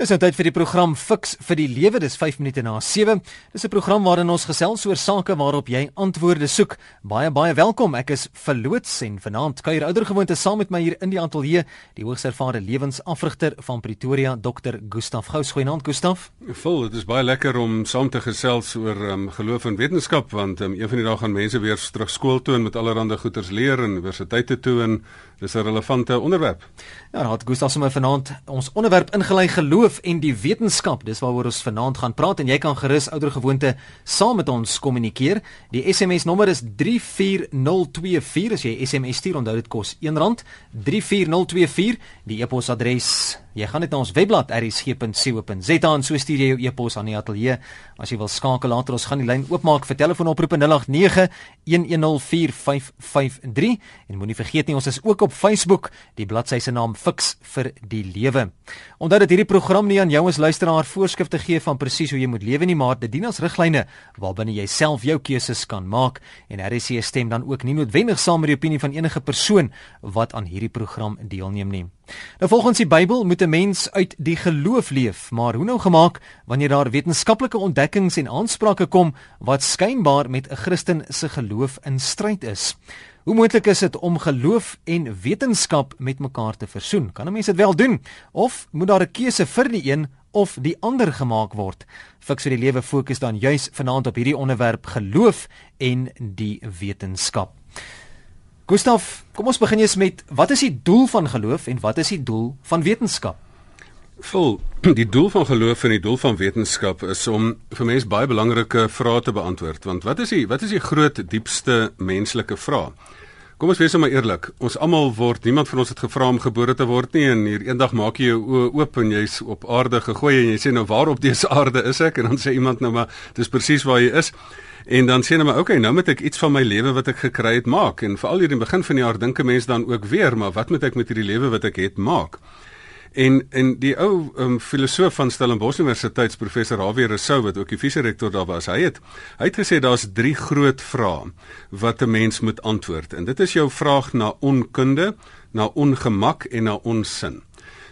Dis nou tyd vir die program Fix vir die Lewe. Dis 5 minute na 7. Dis 'n program waarin ons gesels oor sake waarop jy antwoorde soek. Baie baie welkom. Ek is verloots en vanaand kuier oudergewoonte saam met my hier in die ateljee, die hoogs ervare lewensafrigter van Pretoria, Dr. Gustaf Gous. Goeienaand Gustaf. Vol, dit is baie lekker om saam te gesels oor um, geloof en wetenskap want um, een van die dae gaan mense weer terug skool toe en met allerlei goeters leer en universiteite toe en dis 'n relevante onderwerp. Ja, raad Gustaf sommer vanaand ons onderwerp ingelei geloof geloof en die wetenskap. Dis waaroor ons vanaand gaan praat en jy kan gerus ouer gewoonte saam met ons kommunikeer. Die SMS nommer is 34024 as jy SMS stuur, onthou dit kos R1. 34024. Die e-posadres Jy gaan net na ons webblad rsg.co.za en so stuur jy jou e-pos aan die ateljee. As jy wil skakel later, ons gaan die lyn oopmaak vir telefoonoproepe 0891104553 en moenie vergeet nie, ons is ook op Facebook, die bladsy se naam Fix vir die Lewe. Onthou dat hierdie program nie aan jou as luisteraar voorskrifte gee van presies hoe jy moet lewe nie, maar dit dien as riglyne waarbinne jy self jou keuses kan maak en RSC stem dan ook nie noodwendig saam met die opinie van enige persoon wat aan hierdie program deelneem nie. Nou volgens die Bybel moet 'n mens uit die geloof leef, maar hoe nou gemaak wanneer daar wetenskaplike ontdekkings en aansprake kom wat skynbaar met 'n Christen se geloof in stryd is? Hoe moontlik is dit om geloof en wetenskap met mekaar te versoen? Kan 'n mens dit wel doen of moet daar 'n keuse vir die een of die ander gemaak word? Fiks vir die lewe fokus dan juis vanaand op hierdie onderwerp geloof en die wetenskap. Gustaf, kom ons begin eers met wat is die doel van geloof en wat is die doel van wetenskap? Vol, die doel van geloof en die doel van wetenskap is om vir mense baie belangrike vrae te beantwoord, want wat is die wat is die groot diepste menslike vraag? Kom ons wees nou maar eerlik. Ons almal word niemand van ons het gevra om gebore te word nie en hier eendag maak jy jou oë oop en jy's op aarde gegooi en jy sê nou waar op dese aarde is ek en dan sê iemand nou maar dis presies waar jy is. En dan sê hulle maar okay, nou moet ek iets van my lewe wat ek gekry het maak. En veral hier in die begin van die jaar dink 'n mens dan ook weer, maar wat moet ek met hierdie lewe wat ek het maak? En en die ou um, filosoof van Stellenbosch Universiteit, professor Javier Rousseau wat ook die vice-rektor daar was, hy het hy het gesê daar's drie groot vrae wat 'n mens moet antwoord. En dit is jou vraag na onkunde, na ongemak en na onsin.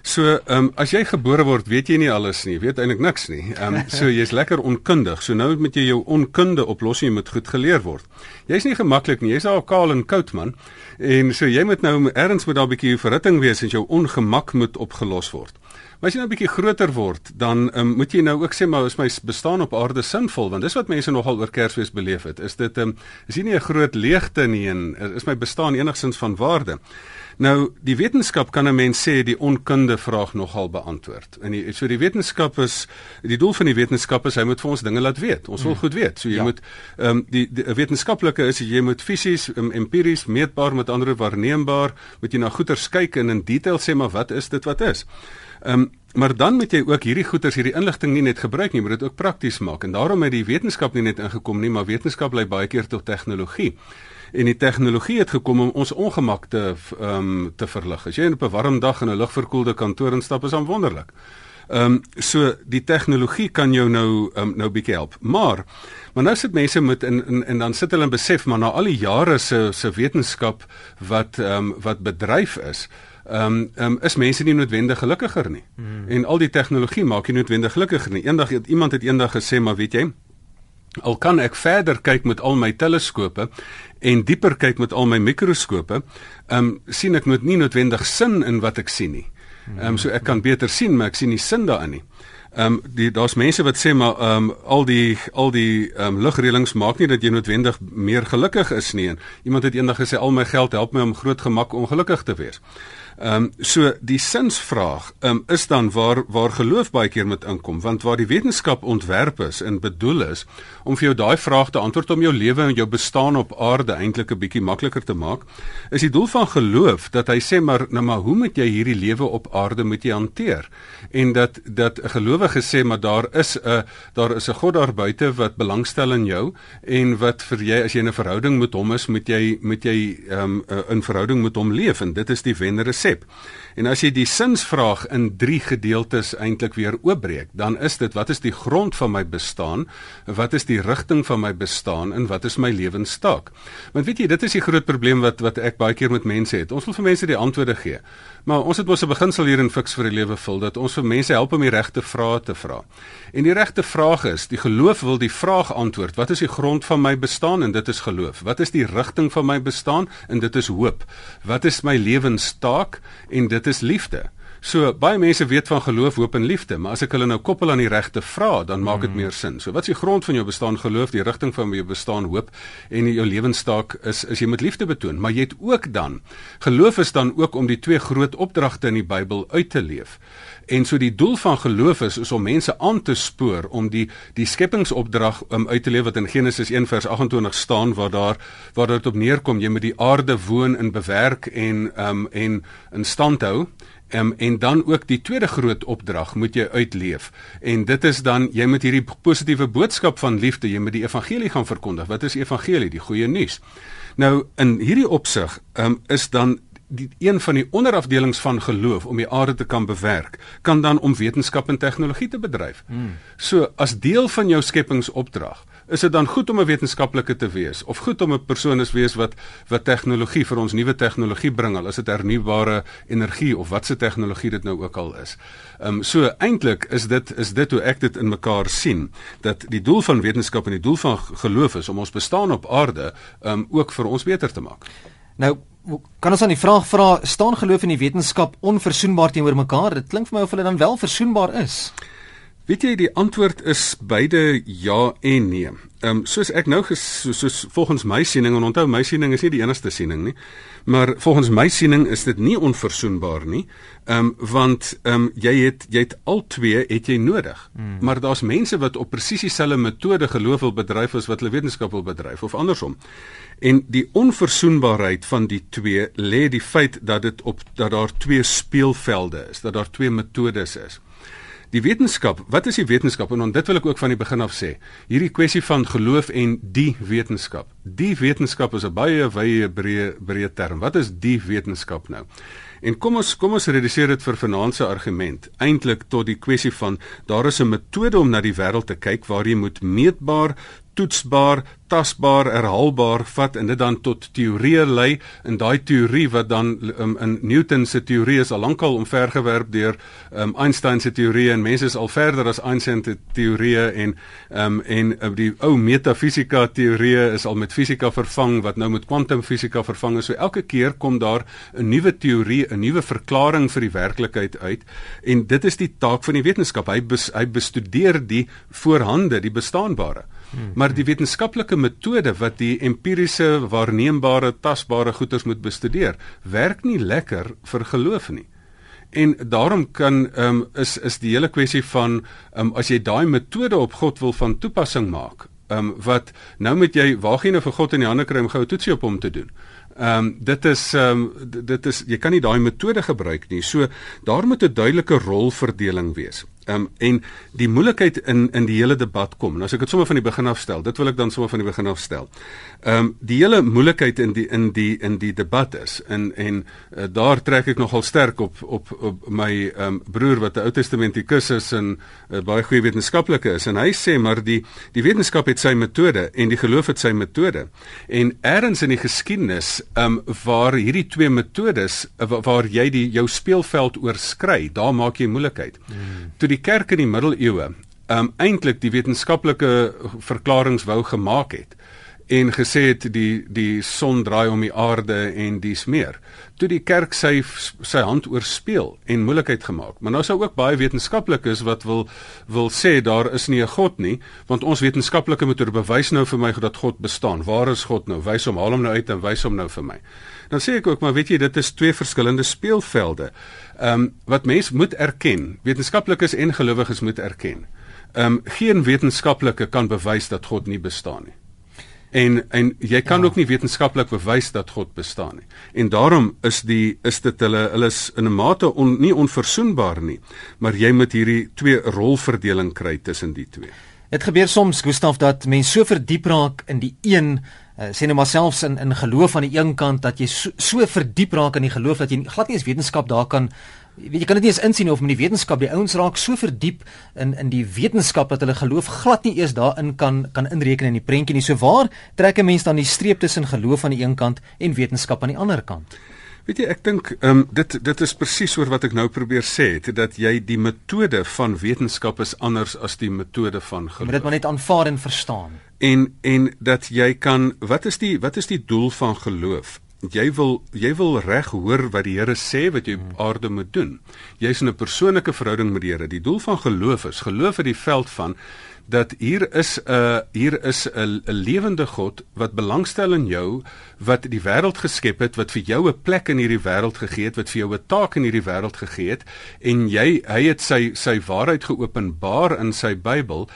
So, ehm um, as jy gebore word, weet jy nie alles nie, weet eintlik niks nie. Ehm um, so jy's lekker onkundig. So nou moet jy jou onkunde oplos, jy moet goed geleer word. Jy's nie gemaklik nie. Jy's al kaal en koud man. En so jy moet nou ergens moet daar 'n bietjie verritting wees en jou ongemak moet opgelos word. Maar as jy nou 'n bietjie groter word, dan um, moet jy nou ook sê maar is my bestaan op aarde sinvol want dis wat mense nogal oor Kersfees beleef het. Is dit um, is hier nie 'n groot leegte nie en is my bestaan enigsins van waarde? Nou, die wetenskap kan 'n mens sê die onkunde vraag nogal beantwoord. En die, so die wetenskap is die doel van die wetenskap is hy moet vir ons dinge laat weet. Ons wil hmm. goed weet. So jy ja. moet ehm um, die, die wetenskaplike is jy moet fisies, um, empiries, meetbaar met ander waarneembaar, moet jy na goeters kyk en in detail sê maar wat is dit wat is. Ehm um, maar dan moet jy ook hierdie goeters, hierdie inligting nie net gebruik nie, maar dit ook prakties maak. En daarom het die wetenskap nie net ingekom nie, maar wetenskap lei baie keer tot tegnologie en die tegnologie het gekom om ons ongemak te ehm um, te verlig. As jy op 'n warm dag in 'n lugverkoelde kantoor instap, is dit wonderlik. Ehm um, so die tegnologie kan jou nou um, nou bietjie help. Maar maar nou sit mense met en, en en dan sit hulle en besef maar na al die jare se se wetenskap wat ehm um, wat bedryf is. Ehm um, um, is mense nie noodwendig gelukkiger nie. Hmm. En al die tegnologie maak jy noodwendig gelukkiger nie. Eendag het iemand het eendag gesê maar weet jy Al kan ek verder kyk met al my teleskope en dieper kyk met al my mikroskope, ehm um, sien ek nooit nie noodwendig sin in wat ek sien nie. Ehm um, so ek kan beter sien, maar ek sien nie sin daarin nie. Ehm um, die daar's mense wat sê maar ehm um, al die al die ehm um, lugreëlings maak nie dat jy noodwendig meer gelukkig is nie. En iemand het eendag gesê al my geld help my om groot gemak ongelukkig te wees. Ehm um, so die sinsvraag um, is dan waar waar geloof baie keer met inkom want waar die wetenskap ontwerp is en bedoel is om vir jou daai vraag te antwoord om jou lewe en jou bestaan op aarde eintlik 'n bietjie makliker te maak is die doel van geloof dat hy sê maar nou maar hoe moet jy hierdie lewe op aarde moet jy hanteer? En dat dat 'n gelowige sê maar daar is 'n daar is 'n God daar buite wat belangstel in jou en wat vir jy as jy 'n verhouding met hom is moet jy moet jy ehm um, in verhouding met hom leef. En dit is die wennere konsep. En as jy die sinsvraag in 3 gedeeltes eintlik weer oopbreek, dan is dit wat is die grond van my bestaan? Wat is die rigting van my bestaan en wat is my lewenstaak? Want weet jy, dit is die groot probleem wat wat ek baie keer met mense het. Ons wil vir mense die antwoorde gee. Maar ons het mos 'n beginsel hier in Fix vir die lewe vul dat ons vir mense help om die regte vrae te vra. En die regte vraag is, die geloof wil die vraag antwoord. Wat is die grond van my bestaan? En dit is geloof. Wat is die rigting van my bestaan? En dit is hoop. Wat is my lewenstaak? En dit is liefde. So baie mense weet van geloof, hoop en liefde, maar as ek hulle nou koppel aan die regte vrae, dan maak dit mm. meer sin. So wat is die grond van jou bestaan? Geloof, die rigting van jou bestaan, hoop en jou lewenstaak is is jy met liefde betoon, maar jy het ook dan geloof is dan ook om die twee groot opdragte in die Bybel uit te leef. En so die doel van geloof is, is om mense aan te spoor om die die skepingsopdrag um, uit te leef wat in Genesis 1 vers 28 staan waar daar waar dit op neerkom jy moet die aarde woon en bewerk en um, en in stand hou Um, en dan ook die tweede groot opdrag moet jy uitleef. En dit is dan jy moet hierdie positiewe boodskap van liefde, jy moet die evangelie gaan verkondig. Wat is evangelie? Die goeie nuus. Nou in hierdie opsig um, is dan die een van die onderafdelings van geloof om die aarde te kan bewerk, kan dan om wetenskap en tegnologie te bedryf. Hmm. So as deel van jou skepingsopdrag, is dit dan goed om 'n wetenskaplike te wees of goed om 'n persoon is wees wat wat tegnologie vir ons nuwe tegnologie bring al is dit hernubare energie of watse tegnologie dit nou ook al is. Ehm um, so eintlik is dit is dit hoe ek dit in mekaar sien dat die doel van wetenskap en die doel van geloof is om ons bestaan op aarde ehm um, ook vir ons beter te maak. Nou kan ons aan die vraag vra staan geloof en die wetenskap onverzoenbaar teenoor mekaar? Dit klink vir my of hulle dan wel verzoenbaar is. Weet jy die antwoord is beide ja en nee. Ehm um, soos ek nou ges, soos, soos volgens my siening en onthou my siening is nie die enigste siening nie. Maar volgens my siening is dit nie onverzoenbaar nie. Ehm um, want ehm um, jy het jy het al twee het jy nodig. Hmm. Maar daar's mense wat op presies dieselfde metode geloof wil bedryf as wat hulle wetenskap wil bedryf of andersom. En die onverzoenbaarheid van die twee lê die feit dat dit op dat daar twee speelvelde is, dat daar twee metodes is. Die wetenskap, wat is die wetenskap? En dit wil ek ook van die begin af sê. Hierdie kwessie van geloof en die wetenskap. Die wetenskap is 'n baie wye breë breë term. Wat is die wetenskap nou? En kom ons kom ons reduseer dit vir vanaand se argument eintlik tot die kwessie van daar is 'n metode om na die wêreld te kyk waar jy moet meetbaar, toetsbaar, tasbaar, herhaalbaar vat en dit dan tot teorieë lei en daai teorie wat dan um, in Newton se teorie is al lankal omvergewerp deur um, Einstein se teorie en mense is al verder as Einstein se teorie en um, en uh, die ou metafisika teorie is al met fisika vervang wat nou met kwantumfisika vervang is. So elke keer kom daar 'n nuwe teorie, 'n nuwe verklaring vir die werklikheid uit en dit is die taak van die wetenskap. Hy bes, hy bestudeer die voorhande, die bestaanbare. Hmm. Maar die wetenskaplike metode wat die empiriese waarneembare tasbare goeders moet bestudeer, werk nie lekker vir geloof nie. En daarom kan ehm um, is is die hele kwessie van ehm um, as jy daai metode op God wil van toepassing maak, ehm um, wat nou moet jy waag jy nou vir God in die hande kry om gou toetsie op hom te doen. Ehm um, dit is ehm um, dit is jy kan nie daai metode gebruik nie. So daar moet 'n duidelike rolverdeling wees. Um, en die moeilikheid in in die hele debat kom. En as ek dit sommer van die begin af stel, dit wil ek dan sommer van die begin af stel. Ehm um, die hele moeilikheid in die in die in die debat is en en uh, daar trek ek nogal sterk op op op my ehm um, broer wat 'n Ou Testamentikus is en uh, baie goeie wetenskaplike is en hy sê maar die die wetenskap het sy metode en die geloof het sy metode. En eers in die geskiedenis ehm um, waar hierdie twee metodes uh, waar jy die jou speelveld oorskry, daar maak jy moeilikheid. Hmm. Toe die kerk in die middeleeue um eintlik die wetenskaplike verklaringe wou gemaak het en gesê het die die son draai om die aarde en dis meer. Toe die kerk sy sy hand oorspeel en moeilikheid gemaak. Maar nou sou ook baie wetenskaplikes wat wil wil sê daar is nie 'n God nie, want ons wetenskaplike metode bewys nou vir my dat God bestaan. Waar is God nou? Wys hom, haal hom nou uit en wys hom nou vir my. Dan sê ek ook, maar weet jy, dit is twee verskillende speelvelde. Ehm um, wat mense moet erken, wetenskaplikes en gelowiges moet erken. Ehm um, geen wetenskaplike kan bewys dat God nie bestaan nie. En en jy kan ja. ook nie wetenskaplik bewys dat God bestaan nie. En daarom is die is dit hulle hulle is in 'n mate on, nie onverzoenbaar nie, maar jy moet hierdie twee rolverdeling kry tussen die twee. Dit gebeur soms Gustaf dat mense so verdiep raak in die een uh, sê nou maar selfs in in geloof aan die een kant dat jy so, so verdiep raak in die geloof dat jy glad nie eens wetenskap daar kan weet jy kan dit nie eens insien of met die wetenskap die ouens raak so verdiep in in die wetenskap dat hulle geloof glad nie eers daarin kan kan inreken in die prentjie nie. So waar trek 'n mens dan die streep tussen geloof aan die een kant en wetenskap aan die ander kant? Weet jy, ek dink ehm um, dit dit is presies oor wat ek nou probeer sê, het, dat jy die metode van wetenskap is anders as die metode van geloof. Moet dit maar net aanvaar en verstaan. En en dat jy kan wat is die wat is die doel van geloof? jy wil jy wil reg hoor wat die Here sê wat jy op hmm. aarde moet doen. Jy's in 'n persoonlike verhouding met die Here. Die doel van geloof is geloof in die veld van dat hier is 'n uh, hier is 'n lewende God wat belangstel in jou, wat die wêreld geskep het, wat vir jou 'n plek in hierdie wêreld gegee het, wat vir jou 'n taak in hierdie wêreld gegee het en jy hy het sy sy waarheid geopenbaar in sy Bybel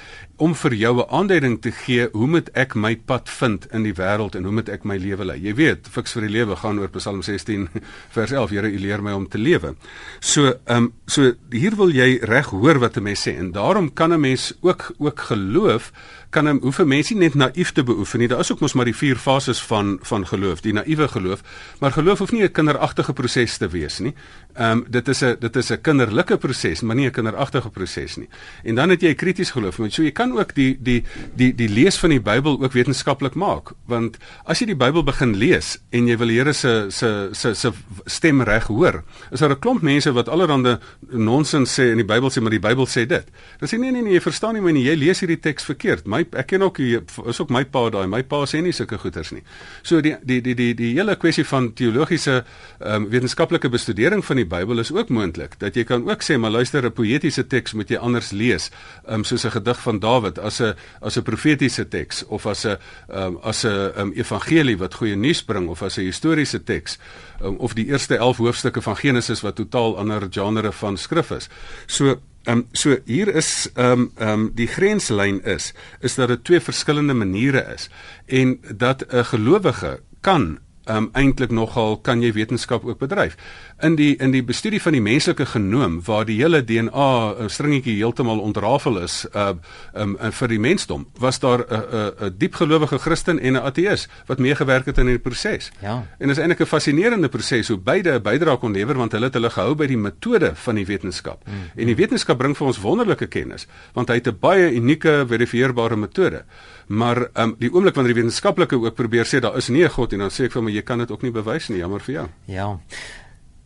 om vir jou 'n aanduiding te gee hoe moet ek my pad vind in die wêreld en hoe moet ek my lewe lei. Jy weet, fiks vir die lewe gaan oor Psalm 16 vers 11, Here, U leer my om te lewe. So, ehm um, so hier wil jy reg hoor wat 'n mens sê en daarom kan 'n mens ook ook geloof kan 'n hoef 'n mens nie net naïef te beoefen nie. Daar is ook mos maar die vier fases van van geloof, die naïewe geloof, maar geloof hoef nie 'n kinderagtige proses te wees nie. Ehm um, dit is 'n dit is 'n kinderlike proses, maar nie 'n kinderagtige proses nie. En dan het jy krities geloof, want so jy kan ook die die die die lees van die Bybel ook wetenskaplik maak, want as jy die Bybel begin lees en jy wil die Here se se se se stem reg hoor, is daar 'n klomp mense wat allerhande nonsens sê in die Bybel sê maar die Bybel sê dit. Dan sê nee nee nee, jy verstaan nie my nie, jy lees hierdie teks verkeerd. My my ek ken ook die, is ook my pa daai. My pa sê nie sulke goeters nie. So die die die die die hele kwessie van teologiese ehm um, wetenskaplike bestudering van die Bybel is ook moontlik. Dat jy kan ook sê maar luister 'n poëtiese teks moet jy anders lees, ehm um, soos 'n gedig van Dawid as 'n as 'n profetiese teks of as 'n ehm um, as 'n um, evangelie wat goeie nuus bring of as 'n historiese teks um, of die eerste 11 hoofstukke van Genesis wat totaal ander genre van skrif is. So Ehm um, so hier is ehm um, ehm um, die grenslyn is is dat dit twee verskillende maniere is en dat 'n gelowige kan um, eintlik nogal kan jy wetenskap ook bedryf. In die in die bestudie van die menslike genoom waar die hele DNA 'n stringetjie heeltemal ontrafel is uh um, vir die mensdom, was daar 'n uh, 'n uh, uh, diepgelowige Christen en 'n ateïs wat meegewerk het in die proses. Ja. En dit is eintlik 'n fascinerende proses hoe beide 'n bydrae kon lewer want hulle het hulle gehou by die metode van die wetenskap. Mm. En die wetenskap bring vir ons wonderlike kennis want hy het 'n baie unieke verifieerbare metode. Maar um, die oomblik wanneer die wetenskaplike ook probeer sê daar is nie 'n God en dan sê ek vir my jy kan dit ook nie bewys nie, jammer vir jou. Ja.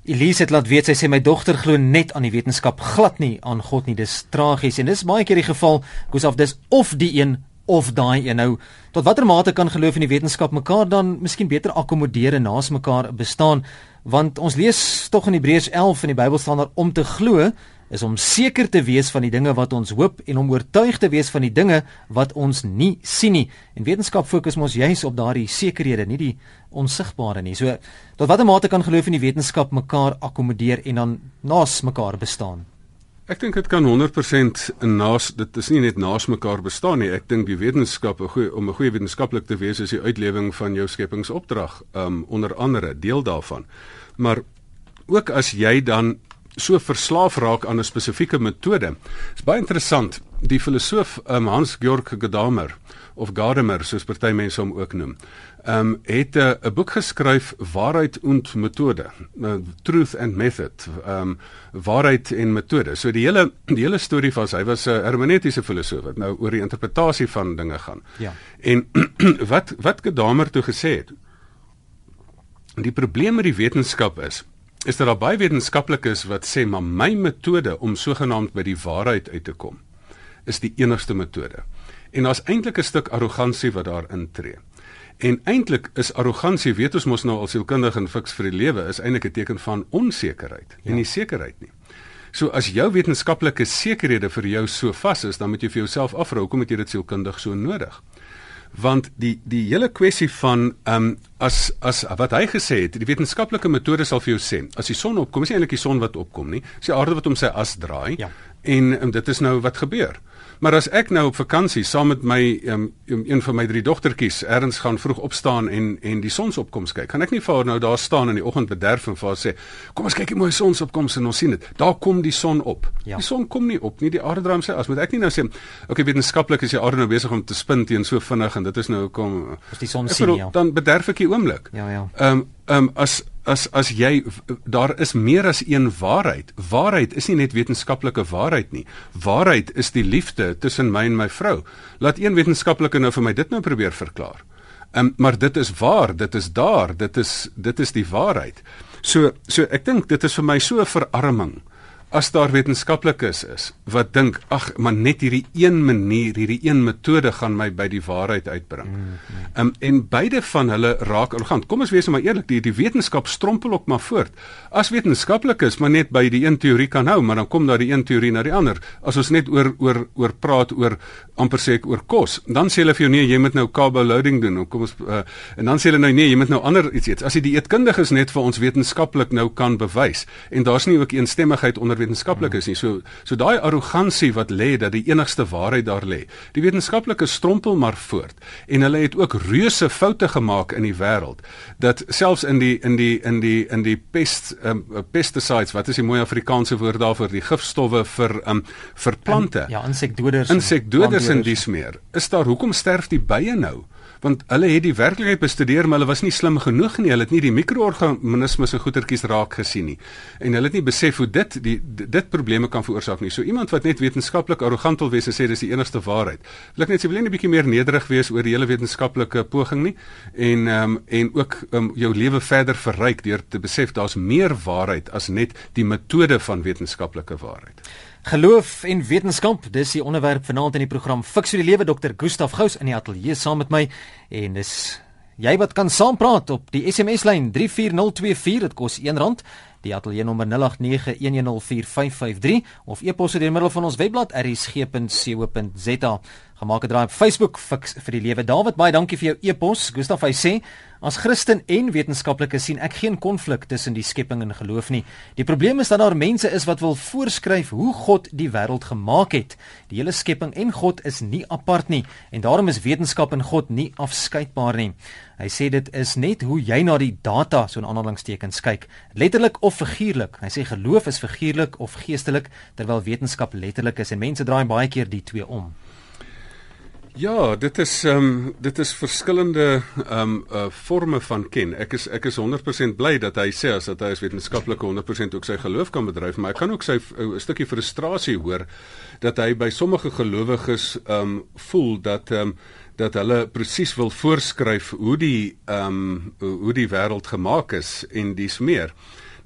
Elise het laat weet sy sê my dogter glo net aan die wetenskap glad nie aan God nie. Dis tragies en dis baie keer die geval. Goeie dis of die een of daai een. Nou tot watter mate kan geloof in die wetenskap mekaar dan miskien beter akkommodeer en naas mekaar bestaan? Want ons lees tog in Hebreërs 11 in die Bybel staan daar om te glo is om seker te wees van die dinge wat ons hoop en om oortuig te wees van die dinge wat ons nie sien nie. En wetenskap fokus mos juis op daardie sekerhede, nie die onsigbare nie. So tot watter mate kan geloof in die wetenskap mekaar akkommodeer en dan naas mekaar bestaan? Ek dink dit kan 100% naas dit is nie net naas mekaar bestaan nie. Ek dink die wetenskap goeie om 'n goeie wetenskaplik te wees is die uitlewing van jou skepingsopdrag, um onder andere deel daarvan. Maar ook as jy dan so verslaaf raak aan 'n spesifieke metode. Dit is baie interessant. Die filosoof um, Hans Georg Gadamer of Gadamer soos party mense hom ook noem, um, het 'n boek geskryf Waarheid und Methode, uh, Truth and Method, um, waarheid en metode. So die hele die hele storie van hy was 'n hermeneutiese filosoof wat nou oor die interpretasie van dinge gaan. Ja. En wat wat Gadamer toe gesê het, die probleem met die wetenskap is is daar baie wetenskaplikes wat sê maar my metode om sogenaamd by die waarheid uit te kom is die enigste metode. En daar's eintlik 'n stuk arrogansie wat daar intree. En eintlik is arrogansie, weet ons mos nou al sielkundig en fiks vir die lewe, is eintlik 'n teken van onsekerheid ja. en nie sekerheid nie. So as jou wetenskaplike sekerhede vir jou so vas is, dan moet jy vir jouself afvra hoekom het jy dit sielkundig so nodig? Want die die hele kwessie van ehm um, as as wat hy gesê het, die wetenskaplike metode sal vir jou sê, as die son opkom, is nie eintlik die son wat opkom nie, dis die aarde wat om sy as draai. Ja. en um, dit is nou wat gebeur. Maar as ek nou op vakansie saam met my um, een van my drie dogtertjies ergens gaan vroeg opstaan en en die sonsopkoms kyk, kan ek nie vir haar nou daar staan in die oggend bederf en vir haar sê, "Kom ons kyk die mooi sonsopkoms en ons sien dit. Daar kom die son op." Ja. Die son kom nie op nie, die aarde draai homself. As moet ek nie nou sê, "Oké, wetenskaplik is die aarde nou besig om te spin teen so vinnig en dit is nou kom as die son sien ja. Dan bederf ek die oomblik. Ja, ja. Ehm um, ehm um, as as as jy daar is meer as een waarheid. Waarheid is nie net wetenskaplike waarheid nie. Waarheid is die liefde tussen my en my vrou. Laat een wetenskaplike nou vir my dit nou probeer verklaar. Um, maar dit is waar, dit is daar, dit is dit is die waarheid. So so ek dink dit is vir my so verarming as daar wetenskaplikes is wat dink ag maar net hierdie een manier hierdie een metode gaan my by die waarheid uitbring. Mm, mm. Um, en beide van hulle raak arrogant. Kom ons wees maar eerlik, die die wetenskap strompel ook maar voort. As wetenskaplikes maar net by die een teorie kan hou, maar dan kom daar die een teorie na die ander. As ons net oor oor oor praat oor amper sê ek oor kos, dan sê hulle vir jou nee, jy moet nou carbo loading doen. Kom ons uh, en dan sê hulle nou nee, jy moet nou ander iets eet. As die dieetkundiges net vir ons wetenskaplik nou kan bewys en daar's nie ook eensstemmigheid onder wetenskaplik is nie. So so daai arrogansie wat lê dat die enigste waarheid daar lê. Die wetenskaplikes strompel maar voort en hulle het ook reuse foute gemaak in die wêreld dat selfs in die in die in die in die pest um, pesticides wat is die mooi Afrikaanse woord daarvoor die gifstowwe vir um, vir plante. In, ja, insekdoders. Insekdoders en dis meer. Is daar hoekom sterf die bye nou? Want hulle het die werklikheid bestudeer maar hulle was nie slim genoeg nie. Hulle het nie die mikroorganismes en goetertjies raak gesien nie. En hulle het nie besef hoe dit die dit probleme kan veroorsaak nie. So iemand wat net wetenskaplik arrogant wil wees en sê dis die enigste waarheid. Wil ek net sê wil jy net 'n bietjie meer nederig wees oor die hele wetenskaplike poging nie. En um, en ook um, jou lewe verder verryk deur te besef daar's meer waarheid as net die metode van wetenskaplike waarheid Geloof en wetenskap, dis die onderwerp vanaand in die program Fix vir die lewe Dr. Gustaf Gous in die ateljee saam met my en dis jy wat kan saampraat op die SMS lyn 34024 dit kos R1 die ateljee nommer 0891104553 of e-pos deur middel van ons webblad rsg.co.za gemaak 'n draai op Facebook fix vir die lewe. Dawid, baie dankie vir jou e-pos. Gustaf hy sê, as Christen en wetenskaplike sien ek geen konflik tussen die skepping en geloof nie. Die probleem is dat daar mense is wat wil voorskryf hoe God die wêreld gemaak het. Die hele skepping en God is nie apart nie en daarom is wetenskap en God nie afskeidbaar nie. Hy sê dit is net hoe jy na die data so 'n aanhalingstekens kyk, letterlik of figuurlik. Hy sê geloof is figuurlik of geestelik terwyl wetenskap letterlik is en mense draai baie keer die twee om. Ja, dit is ehm um, dit is verskillende ehm um, uh forme van ken. Ek is ek is 100% bly dat hy sê as dat hy as wetenskaplike 100% ook sy geloof kan bedryf, maar ek kan ook sy 'n stukkie frustrasie hoor dat hy by sommige gelowiges ehm um, voel dat ehm um, dat hulle presies wil voorskryf hoe die ehm um, hoe die wêreld gemaak is en dis meer.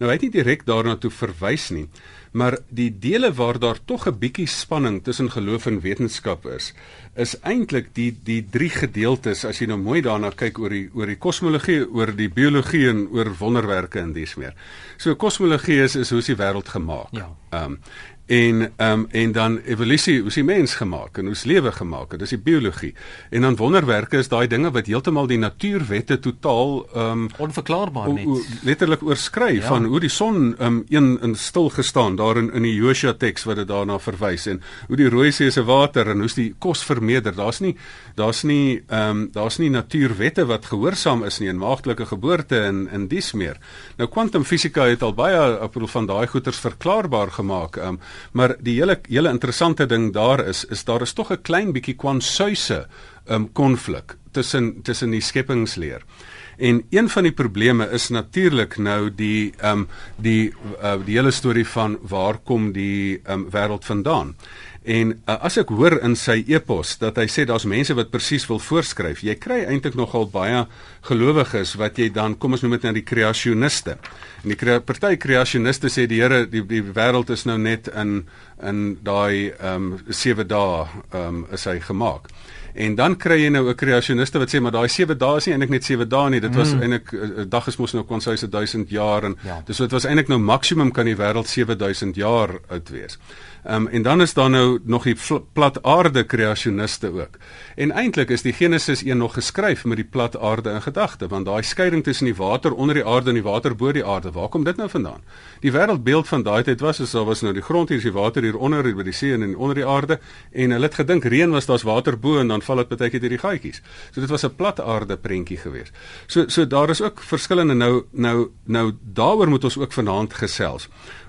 Nou hy het nie direk daarna toe verwys nie maar die dele waar daar tog 'n bietjie spanning tussen geloof en wetenskap is is eintlik die die drie gedeeltes as jy nou mooi daarna kyk oor die oor die kosmologie, oor die biologie en oor wonderwerke en dis meer. So kosmologie is is hoe is die wêreld gemaak? Ja. Ehm um, en um, en dan evolusie, hoe is die mens gemaak en is lewe gemaak? Dit is die biologie. En dan wonderwerke is daai dinge wat heeltemal die natuurwette totaal um, onverklaarbaar net letterlik oorskry ja. van hoe die son um, een in stil gestaan daar in in die Josua teks wat dit daarna verwys en hoe die Rooi See se water en hoe's die kos vermeerder. Daar's nie daar's nie um, daar's nie natuurwette wat gehoorsaam is nie in maagtelike geboorte en in dies meer. Nou kwantumfisika het al baie op van daai goeters verklaarbaar gemaak. Um, Maar die hele hele interessante ding daar is is daar is tog 'n klein bietjie kwansuise um konflik tussen tussen die skepingsleer. En een van die probleme is natuurlik nou die um die uh, die hele storie van waar kom die um wêreld vandaan? En uh, as ek hoor in sy epos dat hy sê daar's mense wat presies wil voorskryf, jy kry eintlik nogal baie gelowiges wat jy dan kom ons noem dit nou die kreasioniste. En die party kreasioniste sê die Here die die wêreld is nou net in in daai ehm um, 7 dae ehm um, is hy gemaak. En dan kry jy nou 'n kreasioniste wat sê maar daai 7 dae is nie eintlik net 7 dae nie. Dit was mm. eintlik 'n uh, dag is mos nou kon sy se 1000 jaar en ja. dis so dit was eintlik nou maksimum kan die wêreld 7000 jaar oud wees. Ehm um, en dan is daar nou nog die plat aarde kreasioniste ook. En eintlik is die Genesis 1 nog geskryf met die plat aarde in gedagte, want daai skeiding tussen die water onder die aarde en die water bo die aarde, waar kom dit nou vandaan? Die wêreldbeeld van daai tyd was as daar was nou die grond hier is die water hier onder hier by die see en onder die aarde en hulle het gedink reën was daar's water bo en dan val dit baie keer deur die gaatjies. So dit was 'n plat aarde prentjie geweest. So so daar is ook verskillende nou nou nou daaroor moet ons ook vanaand gesels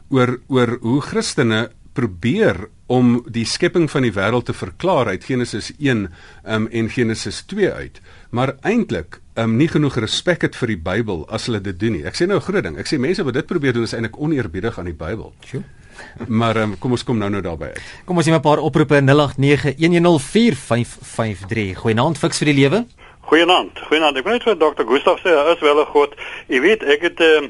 oor oor hoe Christene probeer om die skepping van die wêreld te verklaar uit Genesis 1 um, en Genesis 2 uit, maar eintlik um, nie genoeg respek het vir die Bybel as hulle dit doen nie. Ek sê nou 'n groot ding. Ek sê mense wat dit probeer doen is eintlik oneerbiedig aan die Bybel. Sjoe. Maar um, kom ons kom nou nou daarby uit. Kom ons neem 'n paar oproepe 0891104553. Goeienaand fiks vir die lewe. Goeienaand. Goeienaand. Ek net vir Dr. Gustaf sê, is wel 'n god. Jy weet, ek het uh,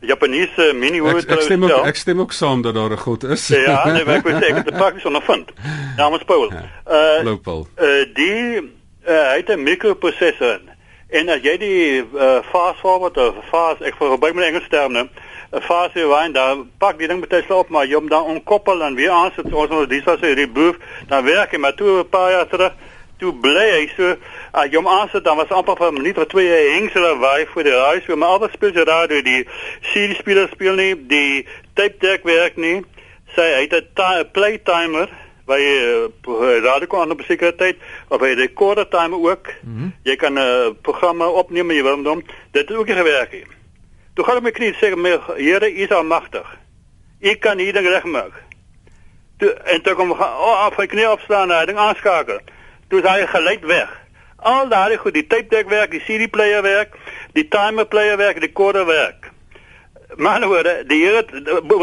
Japaneese mini hoed ek, ek stem ook ek stem ook saam dat daar 'n god is. ja, nee, ek wil sê ek het dit prakties ondervind. Namens Paul. Ja, uh Paul. Uh die uh, hy het 'n microprocessor en as jy die uh, fast forward of fast ek verby met Engels terme 'n fast rewind dan pak die ding baie slap maar jy hom dan onkoppel en weer aansit ons ons dis was 'n reboot dan werk hy maar toe 'n paar jaar terug toe bly hy so uh, jy hom aansit dan was amper vir 'n minuut of twee hengsel waai vir die huis maar alles speel jy daar die CD speler speel nie die tape deck werk nie. Sy het 'n play timer by uh, radio aan op sekuriteit of by recorder timer ook. Mm -hmm. jy kan 'n uh, programme opneem jy wil hom. Dit het ook gewerk hier toe gaan ek my knie sê my Here is almagtig. Ek kan hier ding regmaak. Toe en toe kom oh, af ek knie opstaan en ding toe hy geluid weg. Al daai goed, die tape deck werk, die CD player werk, die timer player werk, die recorder werk. Maar nou, die Here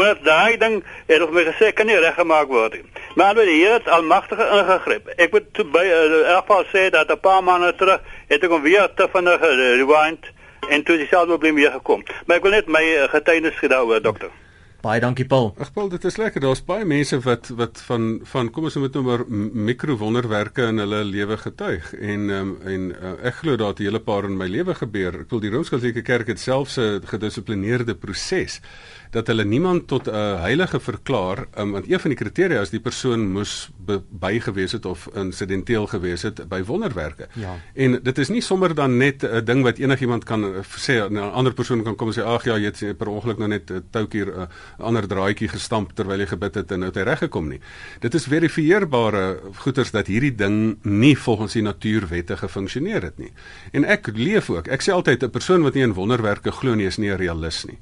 het daai ding het my gesê kan nie reggemaak word nie. Maar nou die Here het almagtige ingegryp. Ek moet by uh, ervaar sê dat 'n paar maande terug het ek hom weer te vinnig rewind en toe dieselfde probleem weer gekom. Maar ek wil net my uh, getuienis gee daaroor, dokter. Baie dankie Paul. Ag Paul, dit is lekker. Daar's baie mense wat wat van van kom ons moet nou maar mikrowonderwerke in hulle lewe getuig en um, en uh, ek glo dat 'n hele paar in my lewe gebeur. Ek wil die Rooms-Katolieke Kerk het selfs 'n gedissiplineerde proses dat hulle niemand tot 'n uh, heilige verklaar um, want een van die kriteria is die persoon moes bygewees het of insidenteel gewees het by wonderwerke. Ja. En dit is nie sommer dan net 'n ding wat enigiemand kan uh, sê 'n ander persoon kan kom en sê ag ja, jy het per ongeluk nou net 'n toukie 'n uh, ander draaitjie gestamp terwyl jy gebid het en nou het hy reggekom nie. Dit is verifieerbare goeters dat hierdie ding nie volgens die natuurwette gefunksioneer het nie. En ek leef ook. Ek sê altyd 'n persoon wat nie in wonderwerke glo nie is nie 'n realist nie.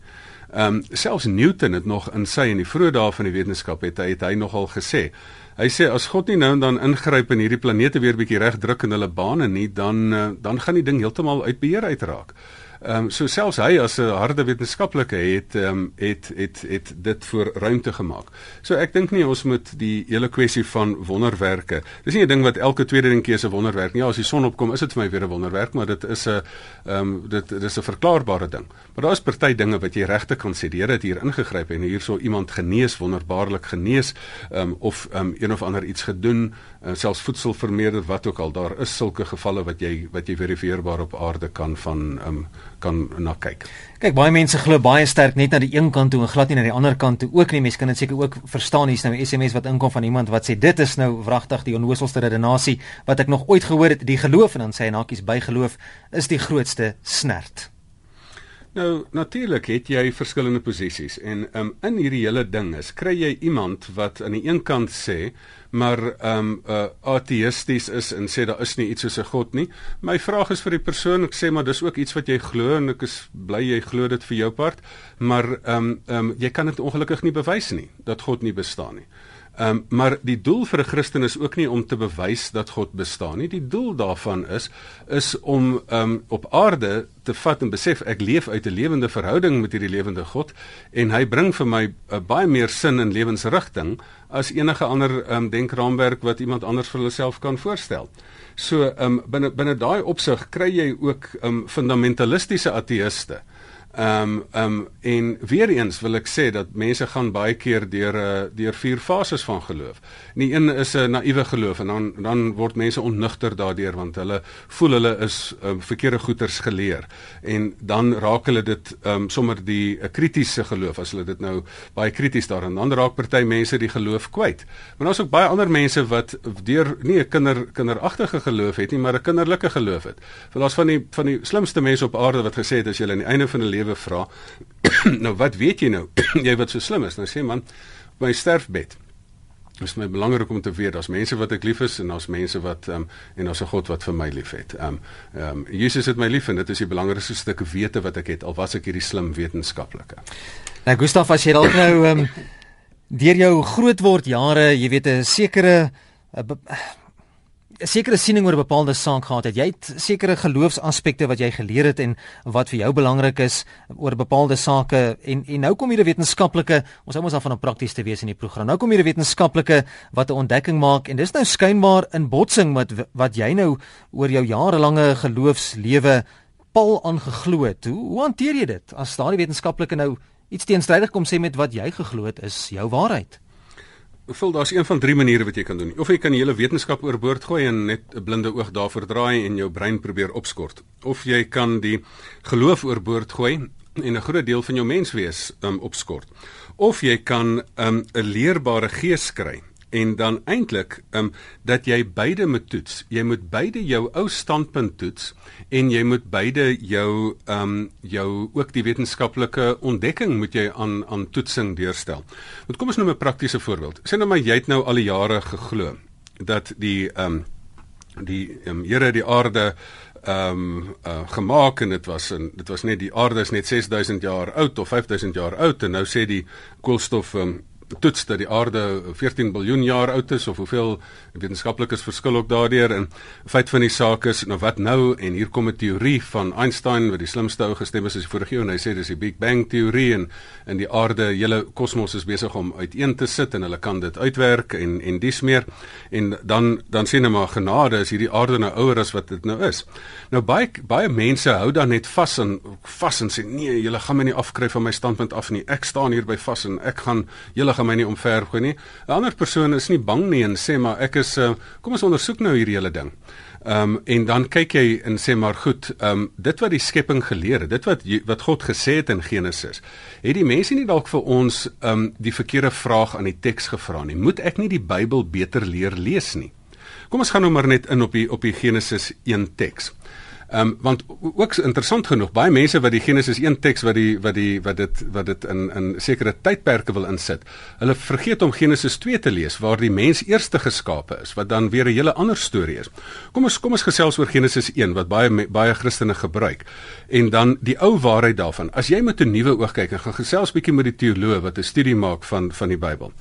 Ehm um, selfs Newton het nog in sy in die vroeë dae van die wetenskap het hy het hy nogal gesê. Hy sê as God nie nou en dan ingryp en hierdie planete weer bietjie reg druk in hulle bane nie, dan uh, dan gaan die ding heeltemal uit beheer uitraak. Ehm um, so selfs hy as 'n harde wetenskaplike het ehm um, het, het het dit voor ruimte gemaak. So ek dink nie ons moet die hele kwessie van wonderwerke. Dis nie 'n ding wat elke tweede ding keuse wonderwerk nie. Ja, as die son opkom, is dit vir my weer 'n wonderwerk, maar dit is 'n ehm um, dit dis 'n verklaarbare ding. Maar daar is party dinge wat jy regte kan sê, die Here het hier ingegryp en hierso iemand genees wonderbaarlik genees ehm um, of ehm um, een of ander iets gedoen, uh, selfs voedsel vermeerder wat ook al. Daar is sulke gevalle wat jy wat jy verifieerbaar op aarde kan van um, kan na kyk. Kyk, baie mense glo baie sterk net na die een kant toe en glad nie na die ander kant toe ook nie. Mense kan dit seker ook verstaan hier's nou 'n SMS wat inkom van iemand wat sê dit is nou wragtig die onnooselde redenasie wat ek nog ooit gehoor het. Die geloof en dan sê hy nakies by geloof is die grootste snert. Nou natuurlik het jy verskillende posisies en um, in hierdie hele ding is kry jy iemand wat aan die een kant sê maar ehm um, uh, ateïsties is en sê daar is nie iets soos 'n God nie. My vraag is vir die persoon, ek sê maar dis ook iets wat jy glo en ek is bly jy glo dit vir jou part, maar ehm um, ehm um, jy kan dit ongelukkig nie bewys nie dat God nie bestaan nie. Ehm um, maar die doel vir 'n Christen is ook nie om te bewys dat God bestaan nie. Die doel daarvan is is om ehm um, op aarde te vat en besef ek leef uit 'n lewende verhouding met hierdie lewende God en hy bring vir my uh, baie meer sin in lewensrigting as enige ander ehm um, denkraamwerk wat iemand anders vir hulself kan voorstel. So ehm um, binne binne daai opsig kry jy ook ehm um, fundamentalistiese ateïste Ehm um, ehm um, en weer eens wil ek sê dat mense gaan baie keer deur uh, deur vier fases van geloof. Die een is 'n naïewe geloof en dan dan word mense onnugter daardeur want hulle voel hulle is um, verkeerde goeters geleer en dan raak hulle dit ehm um, sommer die 'n uh, kritiese geloof as hulle dit nou baie krities daarin dan raak party mense die geloof kwyt. Maar daar's ook baie ander mense wat deur nie 'n kinder kinderagtige geloof het nie, maar 'n kinderlike geloof het. Want daar's van die van die slimste mense op aarde wat gesê het as jy aan die einde van 'n lewe vra, nou wat weet jy nou? jy wat so slim is. Nou sê man, my sterfbed. Dit is my belangrik om te weet daar's mense wat ek lief is en daar's mense wat ehm um, en daar's 'n God wat vir my liefhet. Ehm um, ehm um, Jesus het my lief en dit is die belangrikste stuk wete wat ek het al was ek hierdie slim wetenskaplike. Nou Gustaf as jy dalk nou ehm um, deur jou grootword jare, jy weet 'n sekere 'n sekere siening oor 'n bepaalde saak gehad het. Jy het sekere geloofsaspekte wat jy geleer het en wat vir jou belangrik is oor bepaalde sake en en nou kom hier 'n wetenskaplike, ons hou ons af van om prakties te wees in die program. Nou kom hier 'n wetenskaplike wat 'n ontdekking maak en dis nou skynbaar in botsing met wat jy nou oor jou jarelange geloofslewe pal aangeglo het. Hoe, hoe hanteer jy dit as daardie wetenskaplike nou iets teenstrydig kom sê met wat jy geglo het is jou waarheid? Vul daar's een van drie maniere wat jy kan doen. Of jy kan die hele wetenskap oorboord gooi en net 'n blinde oog daarvoor draai en jou brein probeer opskort. Of jy kan die geloof oorboord gooi en 'n groot deel van jou menswees um, opskort. Of jy kan um, 'n um, leerbare gees kry en dan eintlik um, dat jy beide moet toets. Jy moet beide jou ou standpunt toets en jy moet beide jou ehm um, jou ook die wetenskaplike ontdekking moet jy aan aan toetsing deurstel. Want kom ons noem 'n praktiese voorbeeld. Sê nou maar jy het nou al die jare geglo dat die ehm um, die um, Here die aarde ehm um, uh, gemaak en dit was en dit was net die aarde is net 6000 jaar oud of 5000 jaar oud en nou sê die koolstof um, toets dat die aarde 14 miljard jaar oud is of hoeveel wetenskaplikes verskil ook daardeur en feit van die saak is nou wat nou en hier kom 'n teorie van Einstein wat die slimste ou gestem is as die vorige eeu en hy sê dis die Big Bang teorie en in die aarde hele kosmos is besig om uiteen te sit en hulle kan dit uitwerk en en dis meer en dan dan sê hulle maar genade is hierdie aarde nou ouer as wat dit nou is. Nou baie baie mense hou dan net vas en vas en sê nee, julle gaan my nie afkry van my standpunt af nie. Ek staan hier by vas en ek gaan julle gaan my nie omvergooi nie. 'n Ander persoon is nie bang nie en sê maar ek is uh, kom ons ondersoek nou hierdie hele ding. Ehm um, en dan kyk jy en sê maar goed, ehm um, dit wat die skepping geleer het, dit wat wat God gesê het in Genesis, het die mense nie dalk vir ons ehm um, die verkeerde vraag aan die teks gevra nie. Moet ek nie die Bybel beter leer lees nie? Kom ons gaan nou maar net in op die op die Genesis 1 teks. Ehm um, want ook interessant genoeg baie mense wat die Genesis 1 teks wat die wat die wat dit wat dit in in sekere tydperke wil insit. Hulle vergeet om Genesis 2 te lees waar die mens eerste geskape is wat dan weer 'n hele ander storie is. Kom ons kom ons gesels oor Genesis 1 wat baie baie Christene gebruik en dan die ou waarheid daarvan. As jy met 'n nuwe oog kyk en gaan gesels bietjie met die teoloog wat 'n studie maak van van die Bybel.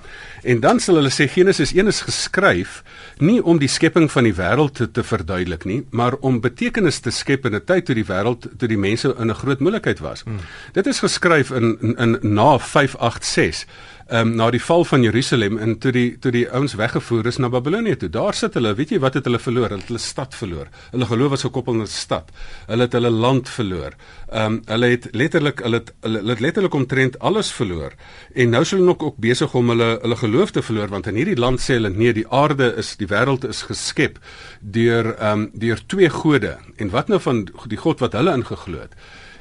En dan sal hulle sê Genesis 1 is geskryf nie om die skepping van die wêreld te, te verduidelik nie, maar om betekenis te skep in 'n tyd toe die wêreld toe die mense in 'n groot moeilikheid was. Hmm. Dit is geskryf in in, in na 586 ehm um, na die val van Jerusalem en toe die toe die ouens weggevoer is na Babilonie toe. Daar sit hulle, weet jy wat het hulle verloor? Hulle het hulle stad verloor. Hulle geloof was gekoppel aan 'n stad. Hulle het hulle land verloor. Ehm um, hulle het letterlik hulle het hulle, hulle het letterlik omtrent alles verloor. En nou sou hulle nog ook besig om hulle hulle geloof te verloor want in hierdie land sê hulle nee, die aarde is die wêreld is geskep deur ehm um, deur twee gode. En wat nou van die God wat hulle ingeglo het?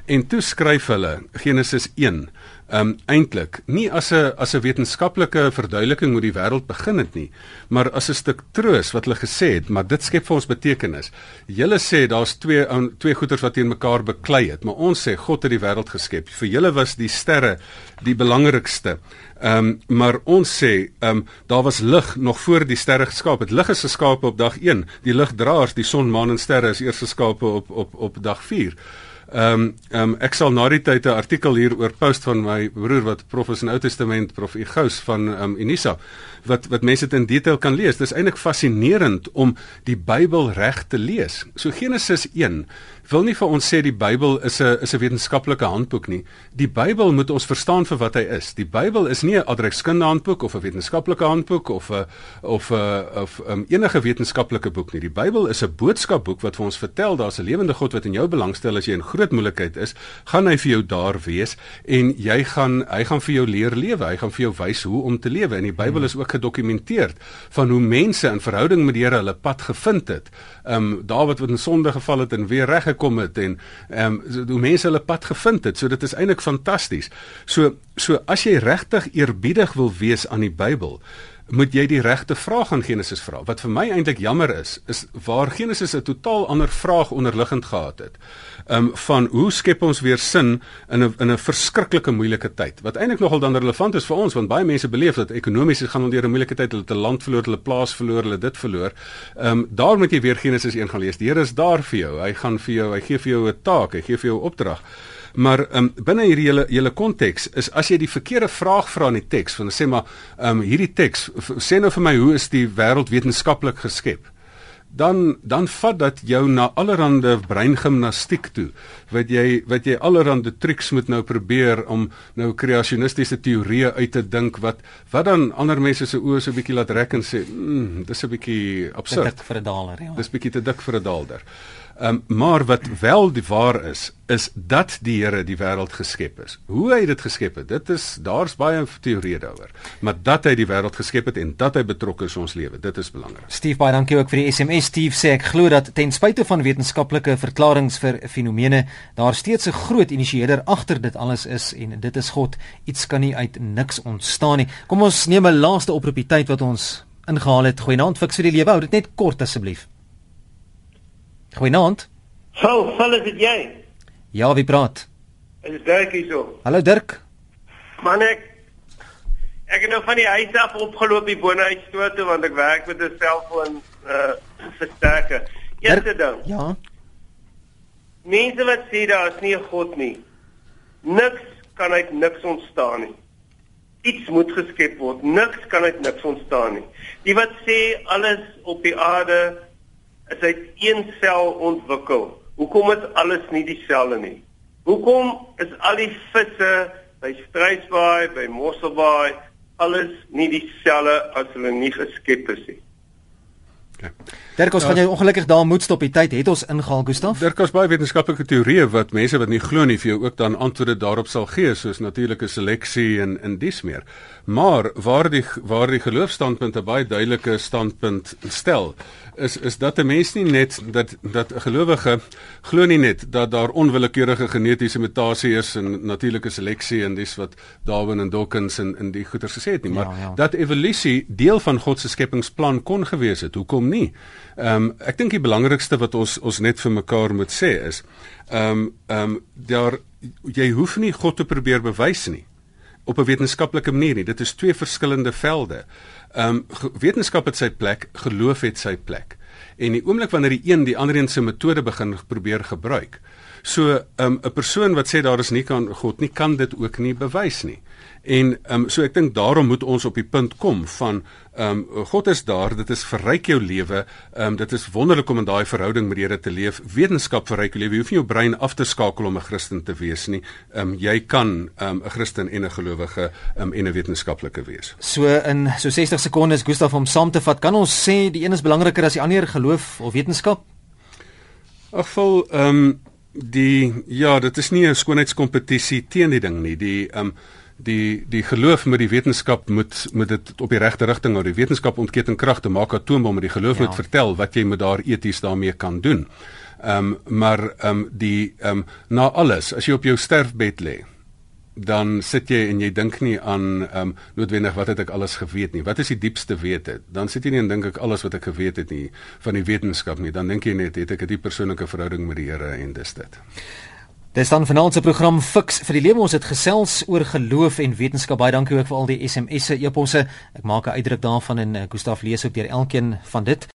En toe skryf hulle Genesis 1 um eintlik nie as 'n as 'n wetenskaplike verduideliking hoe die wêreld begin het nie, maar as 'n stuk troos wat hulle gesê het, maar dit skep vir ons betekenis. Julle sê daar's twee twee goeters wat teen mekaar beklei het, maar ons sê God het die wêreld geskep. Vir julle was die sterre die belangrikste. Um maar ons sê um daar was lig nog voor die sterre geskaap het. Lig is geskaap op dag 1. Die ligdraers, die son, maan en sterre is eers geskaap op op op dag 4. Ehm um, ehm um, ek sal na die tyd 'n artikel hier oor post van my broer wat prof is in Ou Testament, prof Igous van ehm um, Unisa wat wat mense dit in detail kan lees. Dis eintlik fascinerend om die Bybel reg te lees. So Genesis 1 wil nie vir ons sê die Bybel is 'n is 'n wetenskaplike handboek nie. Die Bybel moet ons verstaan vir wat hy is. Die Bybel is nie 'n adreskundige handboek of 'n wetenskaplike handboek of 'n of 'n of um, enige wetenskaplike boek nie. Die Bybel is 'n boodskapboek wat vir ons vertel daar's 'n lewende God wat in jou belangstel as jy in groot moeilikheid is, gaan hy vir jou daar wees en jy gaan hy gaan vir jou leer lewe. Hy gaan vir jou wys hoe om te lewe. En die Bybel is ook gedokumenteer van hoe mense in verhouding met die Here hulle pad gevind het. Ehm um, Dawid wat in sonde geval het en weer reggekom het en ehm um, hoe mense hulle pad gevind het. So dit is eintlik fantasties. So so as jy regtig eerbiedig wil wees aan die Bybel, moet jy die regte vraag aan Genesis vra. Wat vir my eintlik jammer is, is waar Genesis 'n totaal ander vraag onderliggend gehad het. Um van hoe skep ons weer sin in 'n in 'n verskriklike moeilike tyd. Wat eintlik nogal dan relevant is vir ons want baie mense beleef dat ekonomies gaan onder 'n moeilike tyd, hulle het 'n land verloor, hulle plaas verloor, hulle dit verloor. Um daar moet jy weer Genesis 1 gaan lees. Die Here is daar vir jou. Hy gaan vir jou, hy gee vir jou 'n taak, hy gee vir jou 'n opdrag. Maar ehm um, binne hierdie hele hele konteks is as jy die verkeerde vraag vra in die teks, van sê maar ehm um, hierdie teks sê nou vir my hoe is die wêreld wetenskaplik geskep? Dan dan vat dat jou na allerlei breingimnastiek toe. Wat jy wat jy allerlei triks moet nou probeer om nou kreasionistiese teorieë uit te dink wat wat dan ander mense se oë so 'n bietjie laat rek en sê, "Mmm, dis 'n bietjie absurd." Te dik vir 'n daler, ja. Dis bietjie te dik vir 'n daler. Um, maar wat wel die waar is, is dat die Here die wêreld geskep het. Hoe hy dit geskep het, dit is daar's baie teorieë daaroor. Maar dat hy die wêreld geskep het en dat hy betrokke is in ons lewe, dit is belangrik. Steve, baie dankie ook vir die SMS. Steve sê ek glo dat ten spyte van wetenskaplike verklaringe vir fenomene, daar steeds 'n groot initieerder agter dit alles is en dit is God. Iets kan nie uit niks ontstaan nie. Kom ons neem 'n laaste oproep die tyd wat ons ingehaal het. Goeienaand, fiks vir die lewe. Hou dit net kort asseblief. Goeienaand. Sou, sal dit jy? Ja, wie praat? Is Dirk hier so? Hallo Dirk. Man ek ek het nou van die huis af opgeloop hier bo na huis toe toe want ek werk met 'n selfoon uh versterker. Eerste ding. Ja. Mense wat sê daar is nie 'n God nie. Niks kan uit niks ontstaan nie. Iets moet geskep word. Niks kan uit niks ontstaan nie. Die wat sê alles op die aarde is uit een sel ontwikkel. Hoekom is alles nie dieselfde nie? Hoekom is al die visse by Struisbaai, by Mosselbaai, alles nie dieselfde as hulle nie geskep is nie? Dirk, ons ja, gaan jou ongelukkig daar moet stop. Die tyd het ons ingehaal, Gustaf. Dirk, daar's baie wetenskaplike teorieë wat mense wat nie glo nie vir jou ook dan antwoorde daarop sal gee, soos natuurlike seleksie en in dies meer. Maar waar die waar die geloofstandpunt 'n baie duidelike standpunt stel, is is dat 'n mens nie net dat dat 'n gelowige glo nie net dat daar onwillekeurige genetiese mutasie is en natuurlike seleksie en dis wat Darwin en Dawkins en in die goeters gesê het nie, maar ja, ja. dat evolusie deel van God se skepingsplan kon gewees het. Hoekom nie? Ehm um, ek dink die belangrikste wat ons ons net vir mekaar moet sê is ehm um, ehm um, daar jy hoef nie God te probeer bewys nie op 'n wetenskaplike manier nie. Dit is twee verskillende velde. Ehm um, wetenskap het sy plek, geloof het sy plek. En die oomblik wanneer die een die ander een se metode begin probeer gebruik. So 'n um, persoon wat sê daar is nie kan God nie kan dit ook nie bewys nie. En ehm um, so ek dink daarom moet ons op die punt kom van ehm um, God is daar, dit is verryk jou lewe. Ehm um, dit is wonderlik om in daai verhouding met die Here te leef. Wetenskap verryk jou lewe. Jy hoef nie jou brein af te skakel om 'n Christen te wees nie. Ehm um, jy kan ehm, 'n um, Christen en 'n gelowige um, en 'n wetenskaplike wees. So in so 60 sekondes Gustaf om saam te vat, kan ons sê die een is belangriker as die ander geloof of wetenskap? Ag vol ehm um, die ja, dit is nie 'n skoonheidskompetisie teen die ding nie. Die ehm um, die die geloof met die wetenskap moet moet dit op die regte rigting hou. Die wetenskap ontken kragte, maak atoombom, maar die geloof ja. moet vertel wat jy met daar eties daarmee kan doen. Ehm um, maar ehm um, die ehm um, na alles, as jy op jou sterfbed lê, dan sit jy en jy dink nie aan ehm um, noodwendig wat het ek alles geweet nie. Wat is die diepste wete? Dan sit jy nie en dink ek alles wat ek geweet het nie van die wetenskap nie. Dan dink jy net het ek 'n diep persoonlike verhouding met die Here en dis dit. Dis dan vanaand se program Fix vir die lewe. Ons het gesels oor geloof en wetenskap. Baie dankie ook vir al die SMS'e, e-posse. Ek maak 'n uitdruk daarvan en Gustaf lees ook deur elkeen van dit.